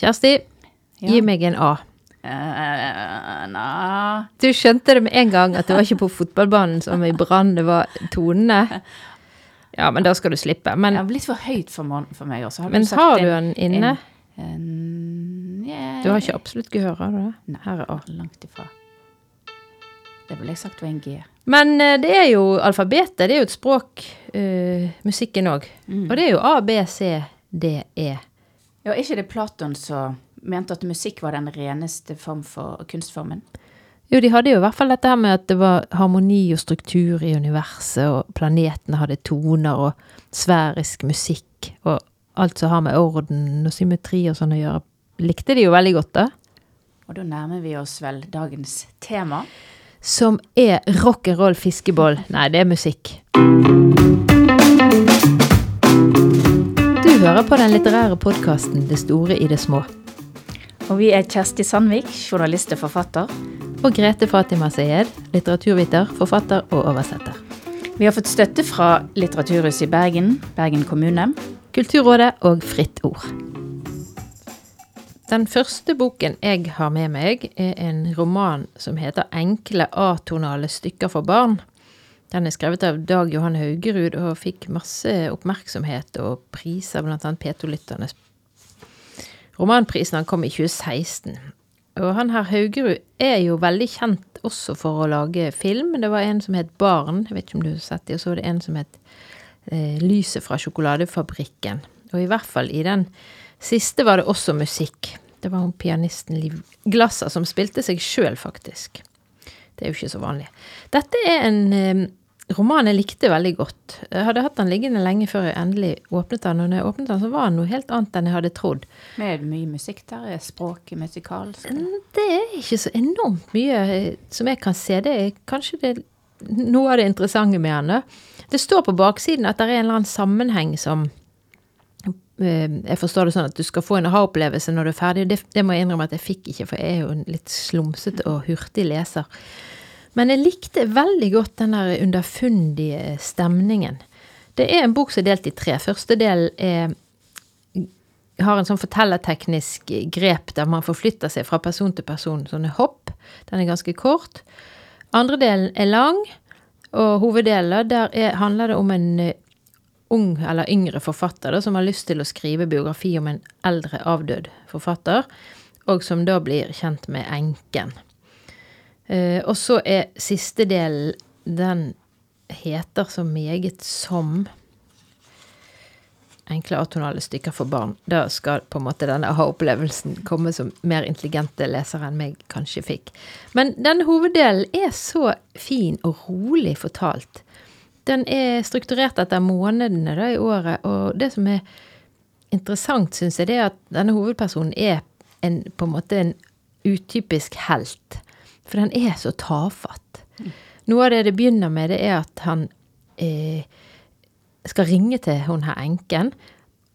Kjersti, Ja. gi meg en A. Uh, na. Du skjønte det med en gang at det var ikke på fotballbanen som i Brann det var tonene. Ja, men da skal du slippe. Det Men, har blitt for høyt for, meg også. men har du den inne? En, en, yeah. Du har ikke absolutt gehør, har du det? Nei, Her er A. langt ifra. Det ville jeg sagt var en G. Men eh, det er jo alfabetet, det er jo et språk, uh, musikken òg. Og det er jo A, B, C, D, E. Ja, er ikke det Platon som mente at musikk var den reneste form for kunstformen? Jo, de hadde jo i hvert fall dette her med at det var harmoni og struktur i universet, og planetene hadde toner og sfærisk musikk, og alt som har med orden og symmetri og sånn å gjøre, likte de jo veldig godt, da. Og da nærmer vi oss vel dagens tema. Som er rock'n'roll fiskeboll. Nei, det er musikk. Hører på den litterære podkasten Det store i det små. Og vi er Kjersti Sandvik, journalist og forfatter. Og Grete Fatima Sayed, litteraturviter, forfatter og oversetter. Vi har fått støtte fra Litteraturhuset i Bergen, Bergen kommune. Kulturrådet og Fritt Ord. Den første boken jeg har med meg, er en roman som heter 'Enkle atonale stykker for barn'. Den er skrevet av Dag Johan Haugerud og fikk masse oppmerksomhet og priser, blant annet P2-lytternes. Romanprisen han kom i 2016. Og han her Haugerud er jo veldig kjent også for å lage film. Det var en som het Barn, jeg vet ikke om du har sett det, og så var det en som het eh, Lyset fra sjokoladefabrikken. Og i hvert fall i den siste var det også musikk. Det var hun pianisten Liv Glasser som spilte seg sjøl, faktisk. Det er jo ikke så vanlig. Dette er en eh, roman jeg likte veldig godt. Jeg hadde hatt den liggende lenge før jeg endelig åpnet den, og når jeg åpnet den, så var den noe helt annet enn jeg hadde trodd. Med mye musikk der. Er språket musikalsk? Det er ikke så enormt mye eh, som jeg kan se. Det er kanskje det, noe av det interessante med henne. Det står på baksiden at det er en eller annen sammenheng som eh, Jeg forstår det sånn at du skal få en aha-opplevelse når du er ferdig. Det, det må jeg innrømme at jeg fikk ikke, for jeg er jo en litt slumsete og hurtig leser. Men jeg likte veldig godt den der underfundige stemningen. Det er en bok som er delt i tre. Første del er har en sånn fortellerteknisk grep der man forflytter seg fra person til person. Sånne hopp. Den er ganske kort. Andre delen er lang, og hoveddelen der er, handler det om en eh, ung eller yngre forfatter da, som har lyst til å skrive biografi om en eldre avdød forfatter, og som da blir kjent med enken. Eh, og så er siste delen Den heter så meget som enkle atonale stykker for barn. Da skal på en måte denne aha-opplevelsen komme som mer intelligente lesere enn meg kanskje fikk. Men denne hoveddelen er så fin og rolig fortalt. Den er strukturert etter månedene da i året, og det som er interessant, syns jeg, det er at denne hovedpersonen er en, på en måte en utypisk helt. For den er så tafatt. Noe av det det begynner med, det er at han eh, skal ringe til hun her enken.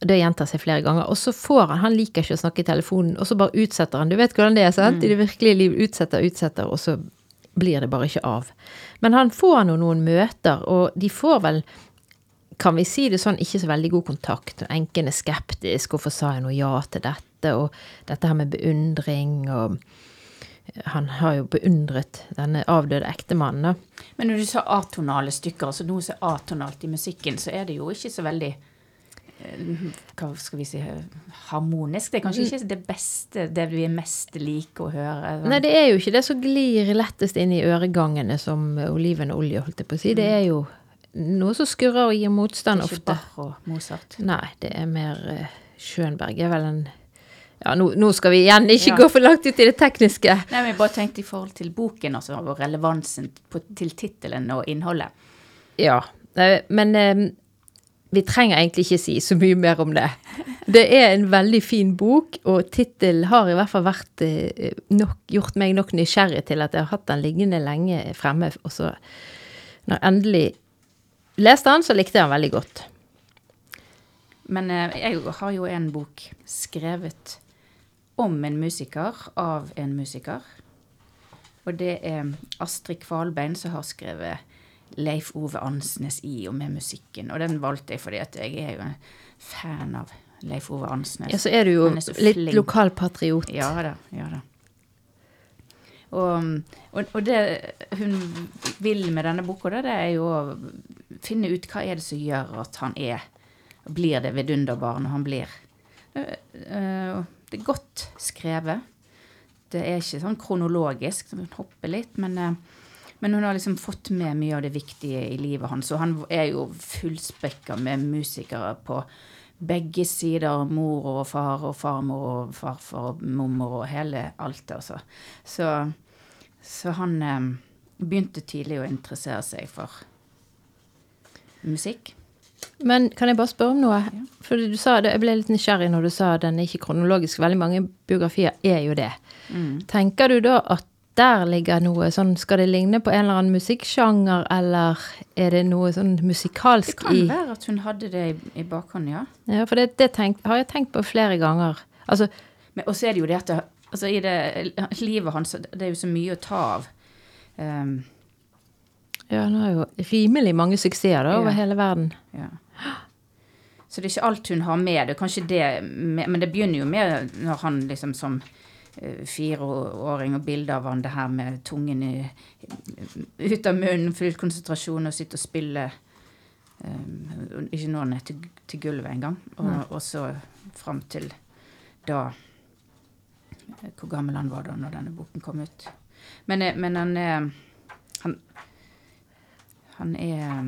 Det gjentar seg flere ganger. Og så får han Han liker ikke å snakke i telefonen, og så bare utsetter han. Du vet hvordan det er, sant? I det virkelige liv utsetter, utsetter, og så blir det bare ikke av. Men han får nå noen møter, og de får vel kan vi si det sånn, ikke så veldig god kontakt. Enken er skeptisk. Hvorfor sa jeg noe ja til dette? Og dette her med beundring og Han har jo beundret denne avdøde ektemannen. da. Men når du sa atonale stykker, altså noe som er atonalt i musikken, så er det jo ikke så veldig eh, hva skal vi si harmonisk. Det er kanskje ikke det beste, det vi mest liker å høre. sånn. Nei, det er jo ikke det som glir lettest inn i øregangene som olivenolje, holdt jeg på å si. Det er jo noe som skurrer og gir motstand det er ikke ofte. Bach og Mozart. Nei, det er mer uh, Schönberg er vel en Ja, nå, nå skal vi igjen ikke Ja. gå for langt ut i det tekniske. Nei, men Jeg bare tenkte i forhold til boken altså, og relevansen på, til tittelen og innholdet. Ja, eh, men eh, vi trenger egentlig ikke si så mye mer om det. Det er en veldig fin bok, og tittelen har i hvert fall vært eh, nok, gjort meg nok nysgjerrig til at jeg har hatt den liggende lenge fremme. Og så, når jeg endelig leste den, så likte jeg den veldig godt. Men eh, jeg har jo en bok skrevet om en musiker av en musiker. Og det er Astrid Kvalbein som har skrevet Leif Ove Ansnes i og med musikken. Og den valgte jeg fordi at jeg er jo en fan av Leif Ove Ansnes. Ja, så er du jo er litt lokalpatriot. Ja da. Ja da. Og, og, og det hun vil med denne boka, det er jo å finne ut hva er det som gjør at han er Blir det når han blir. Eh, eh, Det er godt skrevet. Det er ikke sånn kronologisk, så hun hopper litt, men, eh, men hun har liksom fått med mye av det viktige i livet hans. Og han er jo fullspekka med musikere på begge sider. Mor og far og farmor og farfar og mormor og hele alt, altså. Så, så han begynte tidlig å interessere seg for musikk. Men kan jeg bare spørre om noe? For du sa det, Jeg ble litt nysgjerrig når du sa den er ikke kronologisk. Veldig mange biografier er jo det. Tenker du da at der ligger noe sånn Skal det ligne på en eller annen musikksjanger, eller er det noe sånn musikalsk? Det kan i være at hun hadde det i, i bakhånd, ja. Ja, for det, det tenk, har jeg tenkt på flere ganger. Altså, Men også er det jo det at det, altså i det, livet hans Det er jo så mye å ta av. Um, ja, han har jo rimelig mange suksesser da, over Ja. hele verden. ja. Så det er ikke alt hun har med. Det det med, Men det begynner jo med når han liksom som eh, fireåring og bilde av han det her med tungen i, ut av munnen, full konsentrasjon og sitte og spille um, Ikke nå ned til, til gulvet engang. Og, og så fram til da eh, Hvor gammel han var da når denne boken kom ut. Men, men han er Han, han er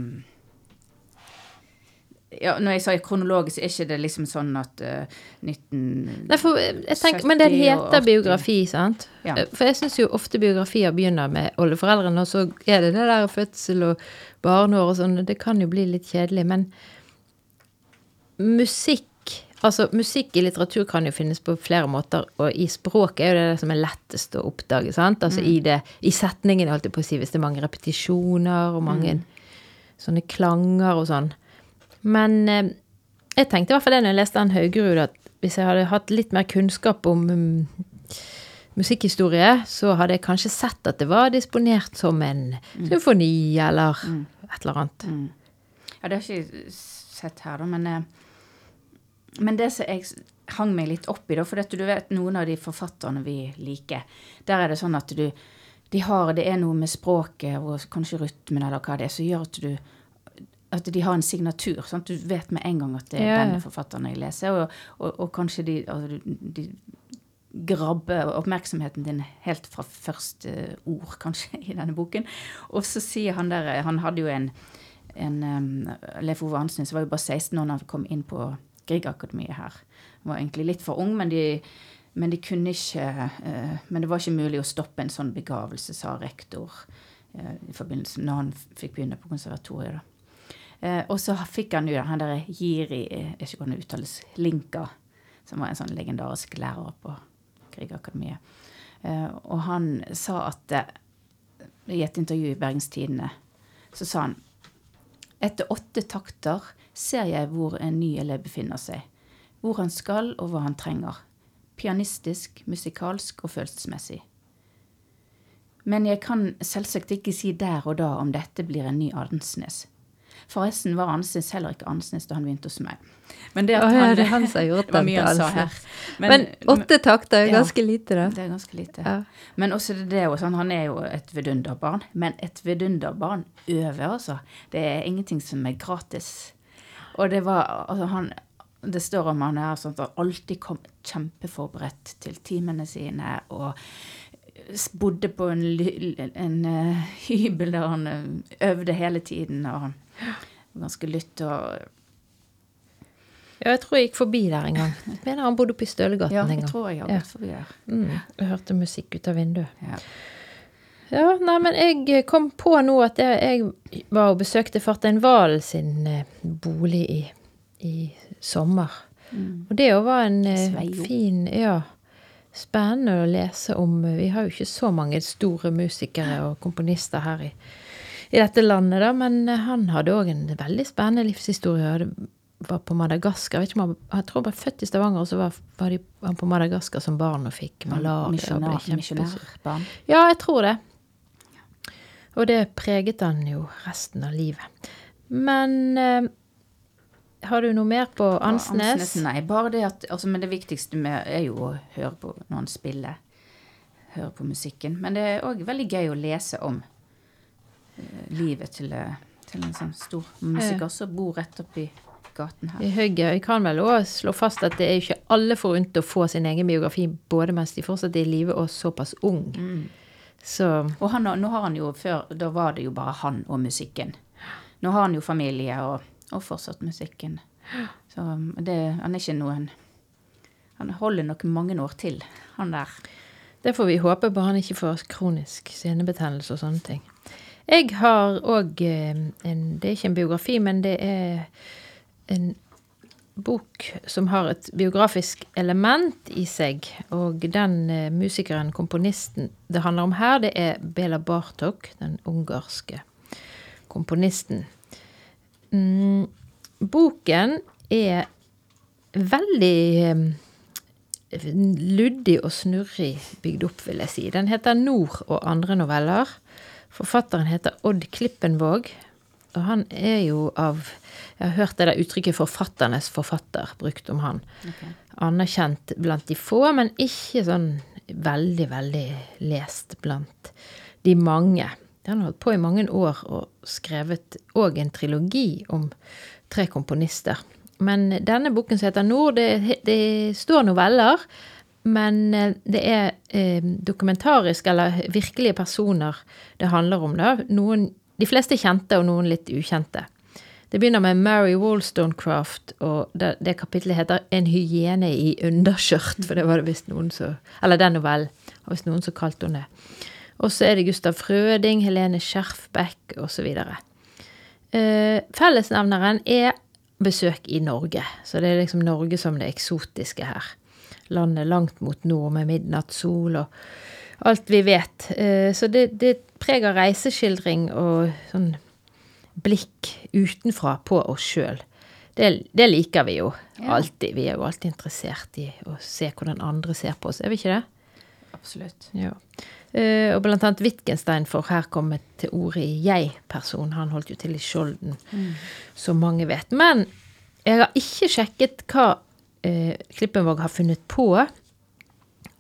ja, når jeg sa kronologisk, er ikke det liksom sånn at uh, 19... Nei, for jeg tenker, Men den heter biografi, sant? Ja. For jeg syns jo ofte biografier begynner med oldeforeldrene, og så er det det der fødsel og barneår og sånn. Det kan jo bli litt kjedelig. Men musikk Altså, musikk i litteratur kan jo finnes på flere måter, og i språket er jo det som er lettest å oppdage, sant? Altså i det I setningen, holdt jeg på å si, hvis det er mange repetisjoner og mange sånne klanger og sånn. Men eh, jeg tenkte i hvert fall det når jeg leste han Haugerud, at hvis jeg hadde hatt litt mer kunnskap om um, musikkhistorie, så hadde jeg kanskje sett at det var disponert som en symfoni eller et eller annet. Ja, det har jeg ikke sett her, da, men, eh, men det som jeg hang meg litt opp i, da, for dette, du vet noen av de forfatterne vi liker, der er det sånn at du de har, Det er noe med språket og kanskje rytmen eller hva det er, som gjør at du at de har en signatur. at Du vet med en gang at det er Ja, denne forfatteren jeg leser. Og, og, og kanskje de, altså, de grabber oppmerksomheten din helt fra første ord, kanskje, i denne boken. Og så sier han der Han hadde jo en, en um, Leif Ove Ansnes var jo bare 16 år da han kom inn på Griegakademiet her. Han var egentlig litt for ung, men de, men de kunne ikke eh, Men det var ikke mulig å stoppe en sånn begavelse, sa rektor eh, i forbindelse når han fikk begynne på konservatoriet. da. Eh, og så fikk han jo han der Jiri, eh, jeg vet ikke hvordan det uttales, Linka, som var en sånn legendarisk lærer på Krigakademiet. Eh, og han sa at eh, i et intervju i Bergens Tidende, så sa han etter åtte takter ser jeg hvor en ny elev befinner seg, hvor han skal og hva han trenger. Pianistisk, musikalsk og følelsesmessig. Men jeg kan selvsagt ikke si der og da om dette blir en ny Ansnes. Forresten var Ansnes heller ikke Ansnes da han begynte hos meg. Men det at Å ja, det er han som har gjort det mye han sa her. Men, åtte takter er ja. ganske lite, da. Det er ganske lite. Ja. Men også det, det jo sånn, han er jo et vidunderbarn. Men et vidunderbarn øver, altså. Det er ingenting som er gratis. Og det var altså han Det står om han er sånn at han alltid kom kjempeforberedt til timene sine. og bodde på en, en uh, hybel der han eh, øvde hele tiden. og han var ganske lytt og Ja, jeg tror jeg gikk forbi der en gang. Jeg mener han bodde oppe i Stølegaten Ja, en jeg tror jeg har Ja. gått forbi der. Mm, jeg hørte musikk ut av vinduet. Ja. Ja, nei, men jeg kom på nå at jeg, jeg var og besøkte fartein Valen sin eh, bolig i, i sommer. Og det òg var en eh, Sveio. fin Ja. Spennende å lese om eh, Vi har jo ikke så mange store musikere og komponister her i, i dette landet, da, men eh, han hadde òg en veldig spennende livshistorie. Det var på Madagaskar. Jeg, han, jeg tror han var født i Stavanger, og så var, var de, han på Madagaskar som barn og fikk malaria. misjonærbarn. Ja, jeg tror det. Og det preget han jo resten av livet. Men eh, Har du noe mer på Ansnes? Ansnes? Nei, bare det at altså, Men det viktigste med er jo å høre på når han spiller. Høre på musikken. Men det er òg veldig gøy å lese om uh, livet til, eh, til en sånn stor musiker som bor rett oppi gaten her. I Høgge. Jeg kan vel òg slå fast at det er ikke alle forunt å få sin egen biografi både mens de fortsatt er i live og såpass ung. Så Og han, nå har han jo før Da var det jo bare han og musikken. Nå har han jo familie og, og fortsatt musikken. Så det, han er ikke noen Han holder nok mange år til, han der. det får vi håpe på han ikke får kronisk senebetennelse og sånne ting. Jeg har òg en Det er ikke en biografi, men det er en bok som har et biografisk element i seg. Og den eh, musikeren, komponisten, det handler om her, det er Bela Bartok, den ungarske komponisten. Mm, boken er veldig luddig og snurrig bygd opp, vil jeg si. Den heter Nord og andre noveller. Forfatteren heter Odd Klippenvåg, og han er jo av Jeg har hørt det der uttrykket 'forfatternes forfatter' brukt om han. Anerkjent blant de få, men ikke sånn veldig, veldig lest blant de mange. Han har holdt på i mange år og skrevet òg en trilogi om tre komponister. Men denne boken som heter Nord, det, det står noveller. Men eh, det er eh, dokumentarisk, eller virkelige personer det handler om. da. Noen, de fleste kjente, og noen litt ukjente. Det begynner med Mary Wollstonecraft, og det, det kapitlet heter 'En hyene i underskjørt', for det var det visst noen som Eller den novellen. har visst noen som kalte henne det. Og så er det Gustav Frøding, Helene Skjerfbekk osv. Eh, fellesnevneren er besøk i Norge. Så det er liksom Norge som det eksotiske her. Landet langt mot nord med midnattssol og alt vi vet. Eh, så det, det preger reiseskildring og sånn blikk utenfra på oss sjøl. Det, det liker vi jo Ja. alltid. Vi er jo alltid interessert i å se hvordan andre ser på oss, er vi ikke det? Absolutt. Ja. Eh, og blant annet Wittgenstein får her komme til ordet i jeg-person. Han holdt jo til i Skjolden, som mange vet. Men jeg har ikke sjekket hva eh, Klippenvåg har funnet på,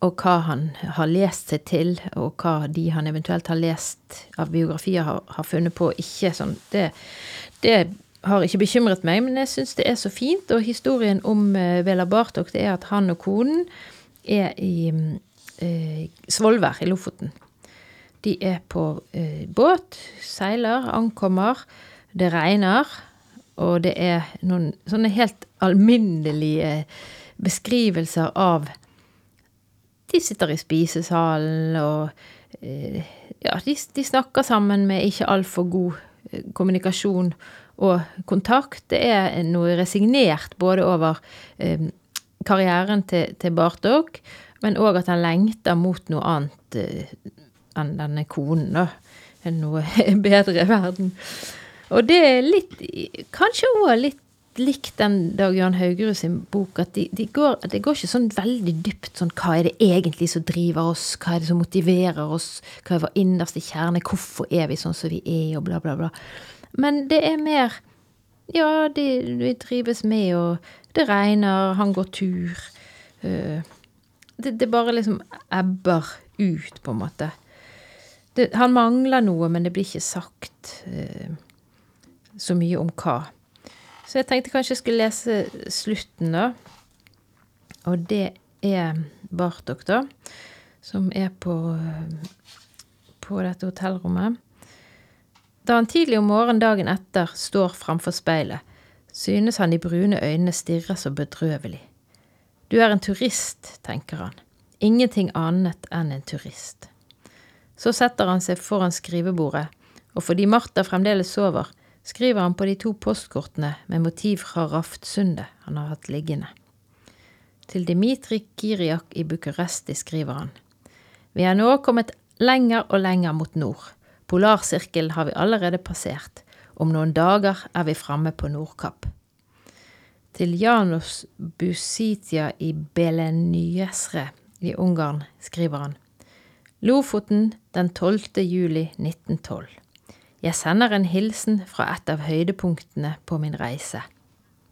og hva han har lest seg til, og hva de han eventuelt har lest av biografier, har, har funnet på. Ikke sånn, det, det har ikke bekymret meg, men jeg syns det er så fint. Og historien om eh, Vela Bartok, det er at han og konen er i eh, Svolvær i Lofoten. De er på eh, båt, seiler, ankommer. Det regner, og det er noen sånne helt alminnelige beskrivelser av De sitter i spisesalen, og eh, ja, de, de snakker sammen med ikke altfor god eh, kommunikasjon og kontakt. Det er noe resignert både over eh, karrieren til, til Bartok, men òg at han lengter mot noe annet eh, enn denne konen, da. En noe bedre verden. Og det er litt Kanskje òg litt likt den Dag-Jørn Haugerud sin bok, at de, de går, det går ikke sånn veldig dypt sånn hva er det egentlig som driver oss, hva er det som motiverer oss, hva er vår innerste kjerne, hvorfor er vi sånn som vi er, og bla, bla, bla. Men det er mer Ja, de, vi trives med, og det regner, han går tur. øh, det, det bare liksom ebber ut, på en måte. Det, han mangler noe, men det blir ikke sagt eh, så mye om hva. Så jeg tenkte kanskje jeg skulle lese slutten, da. Og det er Bartok, da, som er på, på dette hotellrommet. Da han tidlig om morgenen dagen etter står framfor speilet, synes han de brune øynene stirrer så bedrøvelig. Du er en turist, tenker han. Ingenting annet enn en turist. Så setter han seg foran skrivebordet, og fordi Martha fremdeles sover, skriver han på de to postkortene med motiv fra Raftsundet han har hatt liggende. Til Dimitri Kiriak i Bucuresti skriver han. Vi er nå kommet lenger og lenger mot nord. Polarsirkelen har vi allerede passert. Om noen dager er vi framme på Nordkapp. Til Janos Busitia i Belenyesre i Ungarn skriver han. Lofoten den 12. juli 1912. Jeg sender en hilsen fra et av høydepunktene på min reise.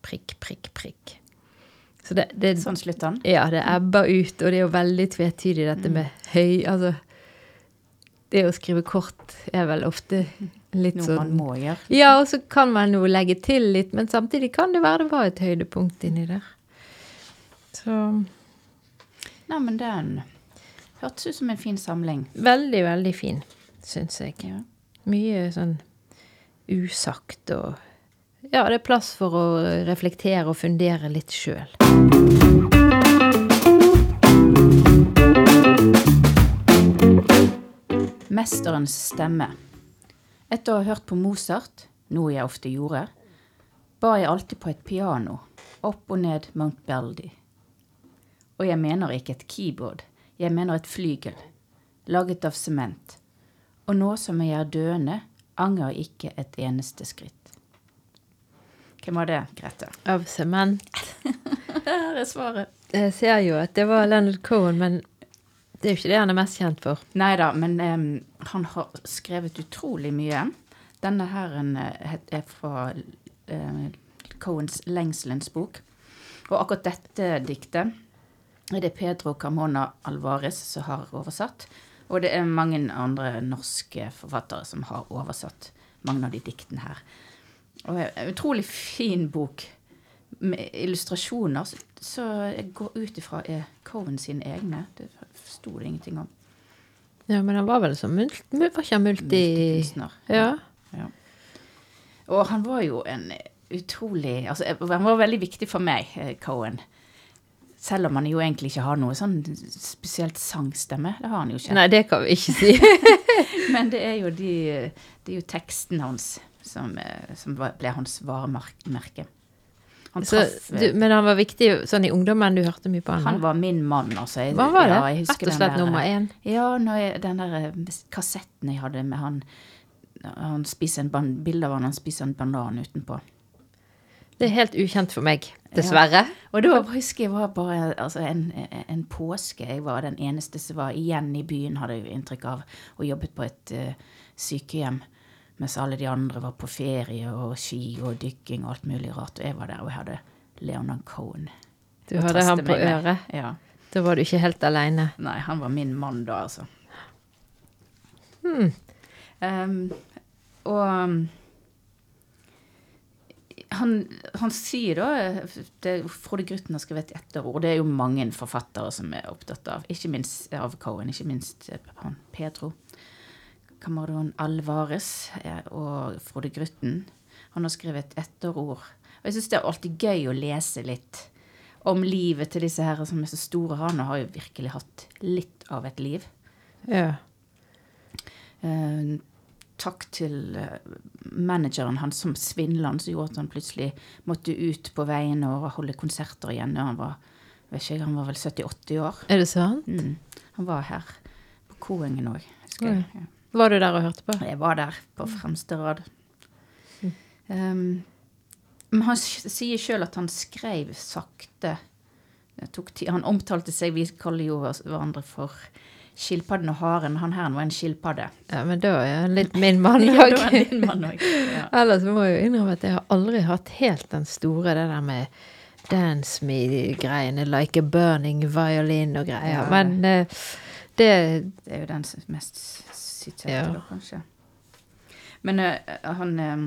prikk, prikk, prikk. Så det, det, Sånn slutter han. ja, det ebber ut, og det er jo veldig tvetydig dette med høy Altså, det å skrive kort er vel ofte litt Noe man sånn må gjøre. Ja, og så kan man jo legge til litt, men samtidig kan det være det var et høydepunkt inni der. Så Nei, men den hørtes ut som en fin samling. veldig, veldig fin, syns jeg. Ja. Mye sånn usagt og Ja, det er plass for å reflektere og fundere litt sjøl. Mesterens stemme. Etter å ha hørt på Mozart, noe jeg ofte gjorde, ba jeg alltid på et piano, opp og ned Mount Beldy. Og jeg mener ikke et keyboard, jeg mener et flygel, laget av sement. Og nå som jeg er døende, angrer jeg ikke et eneste skritt. Hvem var det, Grete? Av sement. Her er svaret. Jeg ser jo at det var Leonard Cohen, men det er jo ikke det han er mest kjent for. Nei da, men um, han har skrevet utrolig mye. Denne her eh, er fra eh, Cohens 'Lengselens bok'. Og akkurat dette diktet er det Pedro Carmona Alvarez som har oversatt. Og det er mange andre norske forfattere som har oversatt mange av de diktene her. Og en utrolig fin bok med illustrasjoner, så- så jeg går ut ifra er Cohen sine egne. Det sto det ingenting om. Ja, men han var vel som mult, var ikke han multi... Multikunstner. Ja. Ja. Og han var jo en utrolig altså, Han var veldig viktig for meg, eh, Cohen. Selv om han jo egentlig ikke har noe sånn spesielt sangstemme. Det har han jo ikke. Nei, det kan vi ikke si. Men det er jo, de, det er jo teksten hans som, eh, som ble hans varemerke. Han, Så, eh, du, men han var viktig sånn i ungdommen, du hørte mye på han? han var min mann, altså. Jeg- var det? ja, Rett og slett der- nummer én? Ja, når jeg, den der eh, kassetten jeg hadde med han Han spiser en ban bilde av han, han spiser en banan utenpå. Det er helt ukjent for meg, dessverre. Og da husker jeg var bare altså, en, en påske. Jeg var den eneste som var igjen i byen, hadde jeg inntrykk av, og jobbet på et uh, sykehjem. Mens alle de andre var på ferie og ski og dykking og alt mulig rart. Og jeg var der, og jeg hadde Leonard Cohen. Du hadde han på øret. Ja. Da var du ikke helt aleine. Nei, han var min mann da, altså. Hmm. Um, og um, han, han sier da det, Frode Grutten har skrevet et etterord. Det er jo mange forfattere som er opptatt av. Ikke minst av Cohen, ikke minst eh, han Pedro. Camarón Alvarez eh, og Frode Grutten. Han har skrevet etterord. Og jeg syns det er alltid gøy å lese litt om livet til disse her som er så store. Han har jo virkelig hatt litt av et liv. Ja. Eh, takk til eh, manageren hans som svindla han, som gjorde at han plutselig måtte ut på veiene og holde konserter igjen. når han var vet ikke, han var vel 70-80 år. Er det sant? Mm. Han var her på Koengen òg, husker jeg. Ja. Var du der og hørte på? Jeg var der på fremste rad. Um, men han sier sjøl at han skrev sakte. Han omtalte seg Vi kaller jo hverandre for skilpadden og haren. Han her var en skilpadde. Ja, men da er han litt min mann òg. Ja. Ellers må jeg jo innrømme at jeg har aldri hatt helt den store, det der med dance me-greiene, like a burning violin og greier. Ja. Men eh, det er jo den mest siterte, Ja. da, kanskje. Men uh, han um,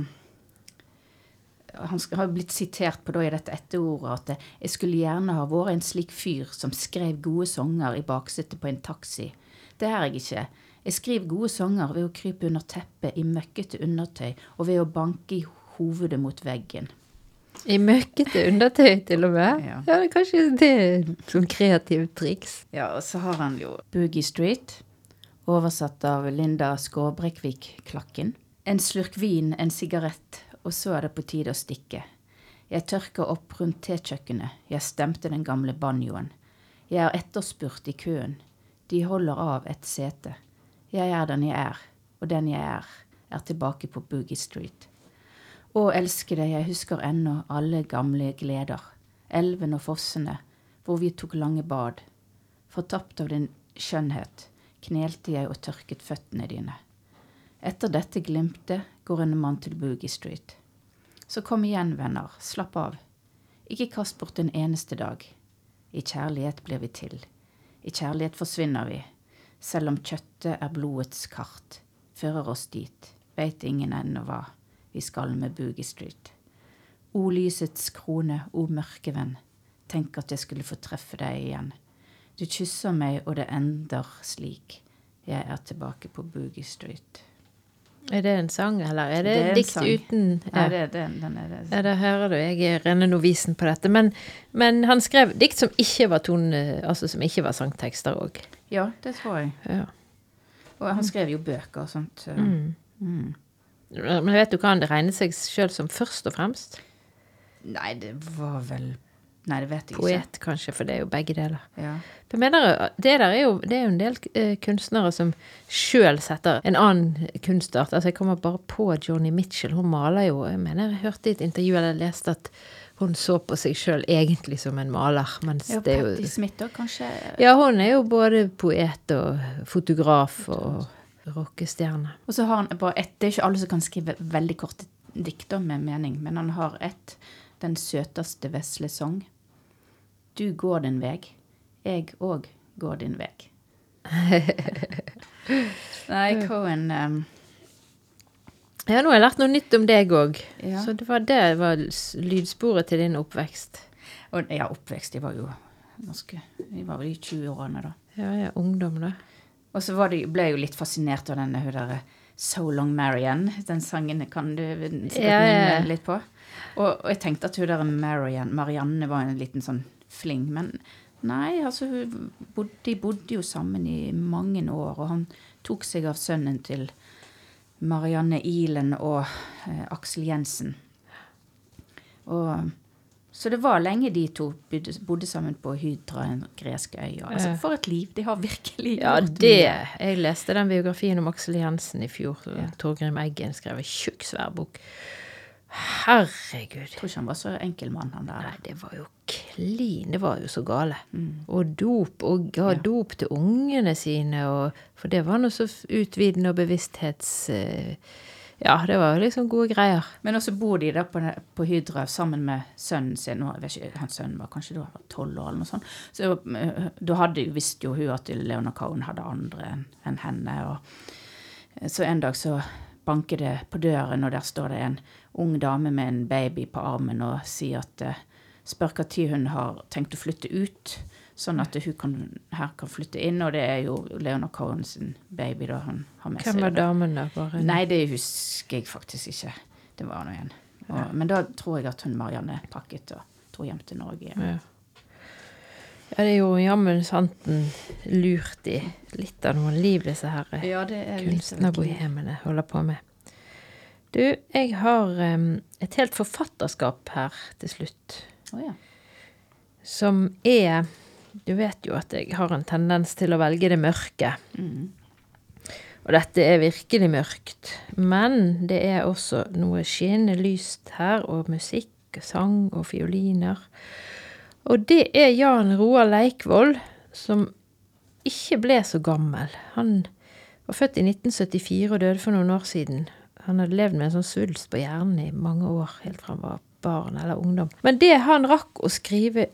han har blitt sitert på da i dette etterordet at eh, jeg skulle gjerne ha vært en slik fyr som skrev gode sanger i baksetet på en taxi. Det er jeg ikke. Jeg skriver gode sanger ved å krype under teppet i møkkete undertøy og ved å banke i hovedet mot veggen. I møkkete undertøy, til og med. Ja. Ja, det er kanskje det er sånn kreativt triks. Ja, og så har han jo Boogie Street, oversatt av Linda Skåbrekvik-klakken. En slurk vin, en sigarett, og så er det på tide å stikke. Jeg tørker opp rundt tekjøkkenet, jeg stemte den gamle banjoen. Jeg er etterspurt i køen, de holder av et sete. Jeg er den jeg er, og den jeg er, er tilbake på Boogie Street. Å, elskede, jeg husker ennå alle gamle gleder, elven og fossene, hvor vi tok lange bad. Fortapt av din skjønnhet knelte jeg og tørket føttene dine. Etter dette glimtet går en mann til Boogie Street. Så kom igjen, venner, slapp av. Ikke kast bort en eneste dag. I kjærlighet blir vi til. I kjærlighet forsvinner vi. Selv om kjøttet er blodets kart, fører oss dit, veit ingen ennå hva. Vi skal med Boogie Street. O lysets krone, o mørkevenn, tenk at jeg skulle få treffe deg igjen. Du kysser meg, og det ender slik. Jeg er tilbake på Boogie Street. Er det en sang, eller er det, Det er dikt sang. uten Ja, ja. det, det, den er det. Ja, da hører du. Jeg er rene novisen på dette. Men, men han skrev dikt som ikke var tone, altså som ikke var sangtekster òg. Ja, det tror jeg. Ja. Og han skrev jo bøker og sånt. så- Mm. Mm. Men vet du hva han regner seg sjøl som først og fremst? Nei, det var vel Nei, det vet jeg ikke. Poet, kanskje, for det er jo begge deler. Ja. Jeg mener, det der er jo, det er jo en del eh, kunstnere som sjøl setter en annen kunstart. Altså, jeg kommer bare på Johnny Mitchell. Hun maler jo Jeg mener, jeg hørte i et intervju eller leste at hun så på seg sjøl egentlig som en maler. Mens ja det er Patti Smith da, kanskje? Ja, hun er jo både poet og fotograf og rockestjerne. Og så har han bare ett Det er ikke alle som kan skrive veldig korte dikter med mening, men han har ett. Den søteste vesle sang. Du går din veg, jeg òg går din veg. Nei, Cohen um, Ja, nå har jeg lært noe nytt om deg òg. Ja. Så det var det var lydsporet til din oppvekst. Og ja, oppvekst, Jeg var jo norske jeg var vel i 20-årene da. Ja, ja, ungdom, da. Og så var de, ble jeg jo litt fascinert av denne hun derre So Long Marianne. Den sangen kan du sikkert Ja, ja, litt på. Og, og jeg tenkte at hun der Marianne, Marianne var en liten sånn fling. Men nei, altså hun bodde, de bodde jo sammen i mange år. Og han tok seg av sønnen til Marianne Ilen og eh, Aksel Jensen. Og så det var lenge de to bodde, bodde sammen på Hydra, en gresk øy. og Altså, for et liv! De har virkelig Ja, gjort det mye. Jeg leste den biografien om Aksel Jensen i fjor. Ja. Torgrim Eggen skrev en tjukk, svær bok. Herregud. Jeg tror ikke han var så enkel mann, han der. Nei, det var jo klin. Det var jo så gale. Mm. Og dop, og ga Ja. dop til ungene sine, og For det var noe så utvidende og bevissthets... eh, Ja, det var liksom gode greier. Men også bor de da på, på Hydra sammen med sønnen sin. jeg vet ikke, Hans sønn var kanskje da tolv år, eller noe sånt. Så eh, da hadde, visste jo hun at Leona Cohen hadde andre enn enn henne. og Så en dag så banker det på døren, og der står det en ung dame med en baby på armen og sier at eh, Spør når hun har tenkt å flytte ut, sånn at hun kan, her kan flytte inn. Og det er jo Leonard Cohen sin baby da han har med Hvem var da. damen, da? Bare Nei, det husker jeg faktisk ikke. Det var noe igjen. Og, men da tror jeg at hun Marianne pakket og dro hjem til Norge. igjen. Ja. ja, det er jo jammen santen lurt i litt av noen liv, disse her eh, Ja, er kunstnerbohemene holder på med. Du, jeg har um, et helt forfatterskap her til slutt, Oh, ja. som er Du vet jo at jeg har en tendens til å velge det mørke. Mm. Og dette er virkelig mørkt. Men det er også noe skinnende lyst her, og musikk, sang og fioliner. Og det er Jan Roar Leikvoll, som ikke ble så gammel. Han var født i 1974 og døde for noen år siden. Han hadde levd med en sånn svulst på hjernen i mange år, helt fra han var barn eller ungdom. Men det han rakk å skrive,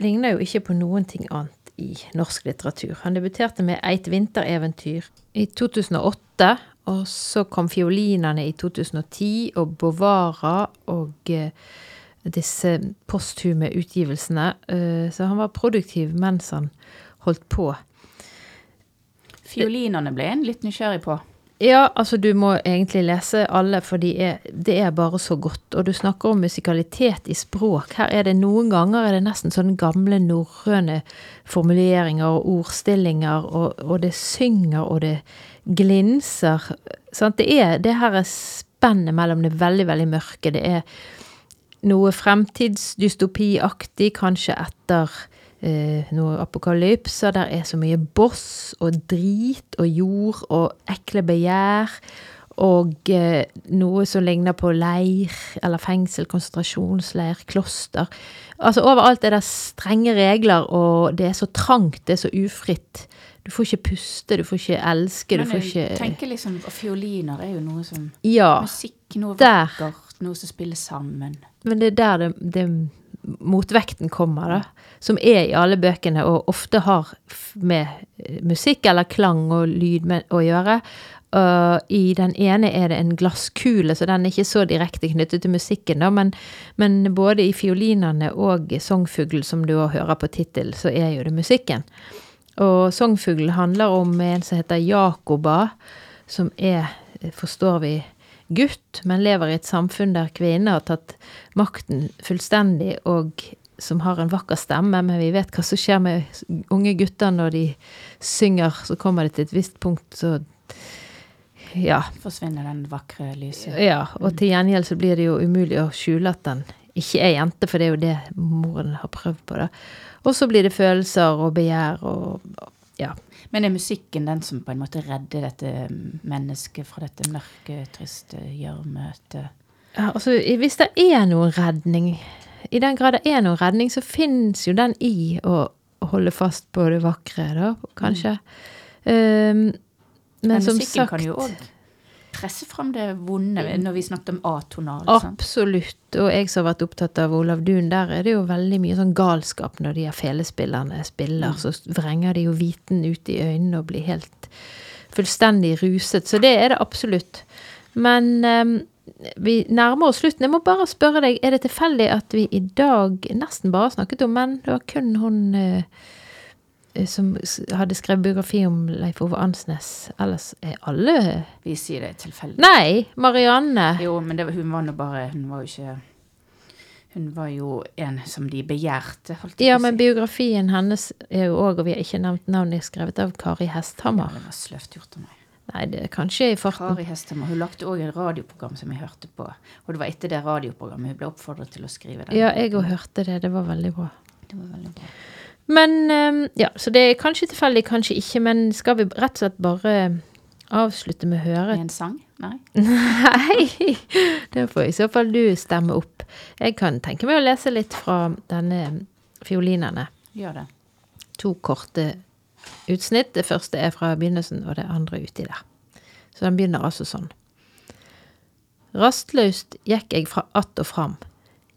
ligner jo ikke på noen ting annet i norsk litteratur. Han debuterte med Eit vintereventyr i 2008, og så kom Fiolinene i 2010, og Bovara og eh, disse posthume utgivelsene. Eh, så han var produktiv mens han holdt på. Fiolinene ble en litt nysgjerrig på. Ja, altså du må egentlig lese alle, for de er, det er bare så godt. Og du snakker om musikalitet i språk. Her er det noen ganger er det nesten sånne gamle norrøne formuleringer og ordstillinger, og, og det synger og det glinser. Sant? Det er det her er spennet mellom det veldig, veldig mørke. Det er noe fremtidsdystopiaktig, kanskje etter eh, noe apokalypser. Der er så mye boss og drit og jord og ekle begjær. Og eh, noe som ligner på leir eller fengsel, konsentrasjonsleir, kloster. Altså Overalt er det strenge regler, og det er så trangt, det er så ufritt. Du får ikke puste, du får ikke elske, du Men får jeg ikke tenker liksom, Fioliner er jo noe som Ja. Musikk, noe vakkert, noe som spiller sammen. Men det er der det, det motvekten kommer, da. Som er i alle bøkene, og ofte har med eh, musikk eller klang og lyd å gjøre. Uh, I den ene er det en glasskule, så den er ikke så direkte knyttet til musikken, da, men, men både i fiolinene og Songfugl, som du òg hører på tittel, så er jo det musikken. Og Songfugl handler om en som heter Jakoba, som er, forstår vi, gutt, men lever i et samfunn der kvinner har tatt makten fullstendig, og som har en vakker stemme, men vi vet hva som skjer med unge gutter når de synger, så kommer det til et visst punkt, så ja. Forsvinner den vakre lyset. Ja, og til gjengjeld så blir det jo umulig å skjule at den ikke er jente, for det er jo det moren har prøvd på, da. Og så blir det følelser og begjær og ja. Men er musikken den som på en måte redder dette mennesket fra dette mørke, triste gjørmøtet? ja. Altså, hvis det er noen redning, i den grad det er noen redning, så fins jo den i å holde fast på det vakre, da, kanskje. Um, men, Men som sagt kan jo òg presse fram det vonde, når vi snakket om atonal. sant? Absolutt. Og jeg som har vært opptatt av Olav Duun, der er det jo veldig mye sånn galskap når de her felespillerne spiller. Så vrenger de jo viten ut i øynene og blir helt fullstendig ruset. Så det er det absolutt. Men um, vi nærmer oss slutten. Jeg må bare spørre deg, er det tilfeldig at vi i dag nesten bare snakket om menn? Det var kun hun eh, som hadde skrevet biografi om Leif Ove Ansnes. Ellers er alle Vi sier det er tilfeldig. Nei! Marianne. Jo, men det, var- hun var nå bare Hun var jo ikke Hun var jo en som de begjærte, Ja, men biografien hennes er jo òg, og vi har ikke nevnt navnet, skrevet av Kari Ja, Hesthammer. det var sløvt gjort av meg. Nei, det er kanskje i farten. Kari Hesthammer. Hun lagde òg et radioprogram som jeg hørte på. Og det var etter det radioprogrammet hun ble oppfordret til å skrive det. Ja, jeg òg hørte det. Det var veldig bra. Det var veldig bra. Men ehm, ja, så det er kanskje tilfeldig, kanskje ikke. Men skal vi rett og slett bare avslutte med å høre En sang? Nei? Nei! Det får i så fall du stemme opp. Jeg kan tenke meg å lese litt fra denne fiolinene. Gjør det. to korte utsnitt. Det første er fra begynnelsen, og det andre uti der. Så den begynner altså sånn. Rastløst gikk jeg fra att og fram,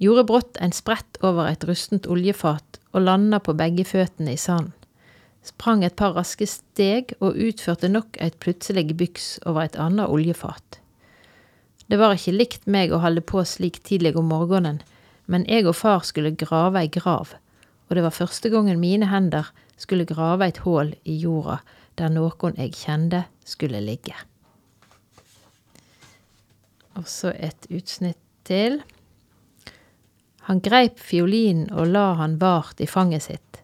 gjorde brått en sprett over et rustent oljefat og landa på begge føttene i sanden. Sprang et par raske steg og utførte nok et plutselig byks over et annet oljefat. Det var ikke likt meg å holde på slik tidlig om morgenen, men jeg og far skulle grave ei grav, og det var første gangen mine hender skulle grave et hull i jorda der noen jeg kjente, skulle ligge. Og så et utsnitt til. Han greip fiolinen og la han vart i fanget sitt,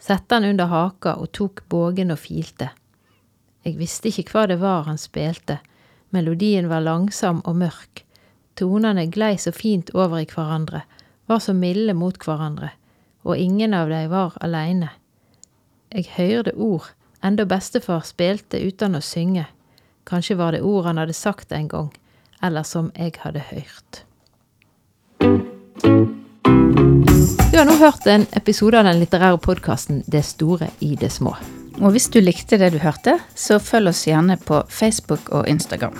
sette han under haka og tok bågen og filte. Jeg visste ikke hva det var han spilte, melodien var langsom og mørk, tonene glei så fint over i hverandre, var så milde mot hverandre, og ingen av dem var aleine. Jeg høyrde ord, enda bestefar spilte uten å synge, kanskje var det ord han hadde sagt en gang, eller som jeg hadde hørt. Du har nå hørt en episode av den litterære podkasten Det store i det små. Og hvis du likte det du hørte, så følg oss gjerne på Facebook og Instagram.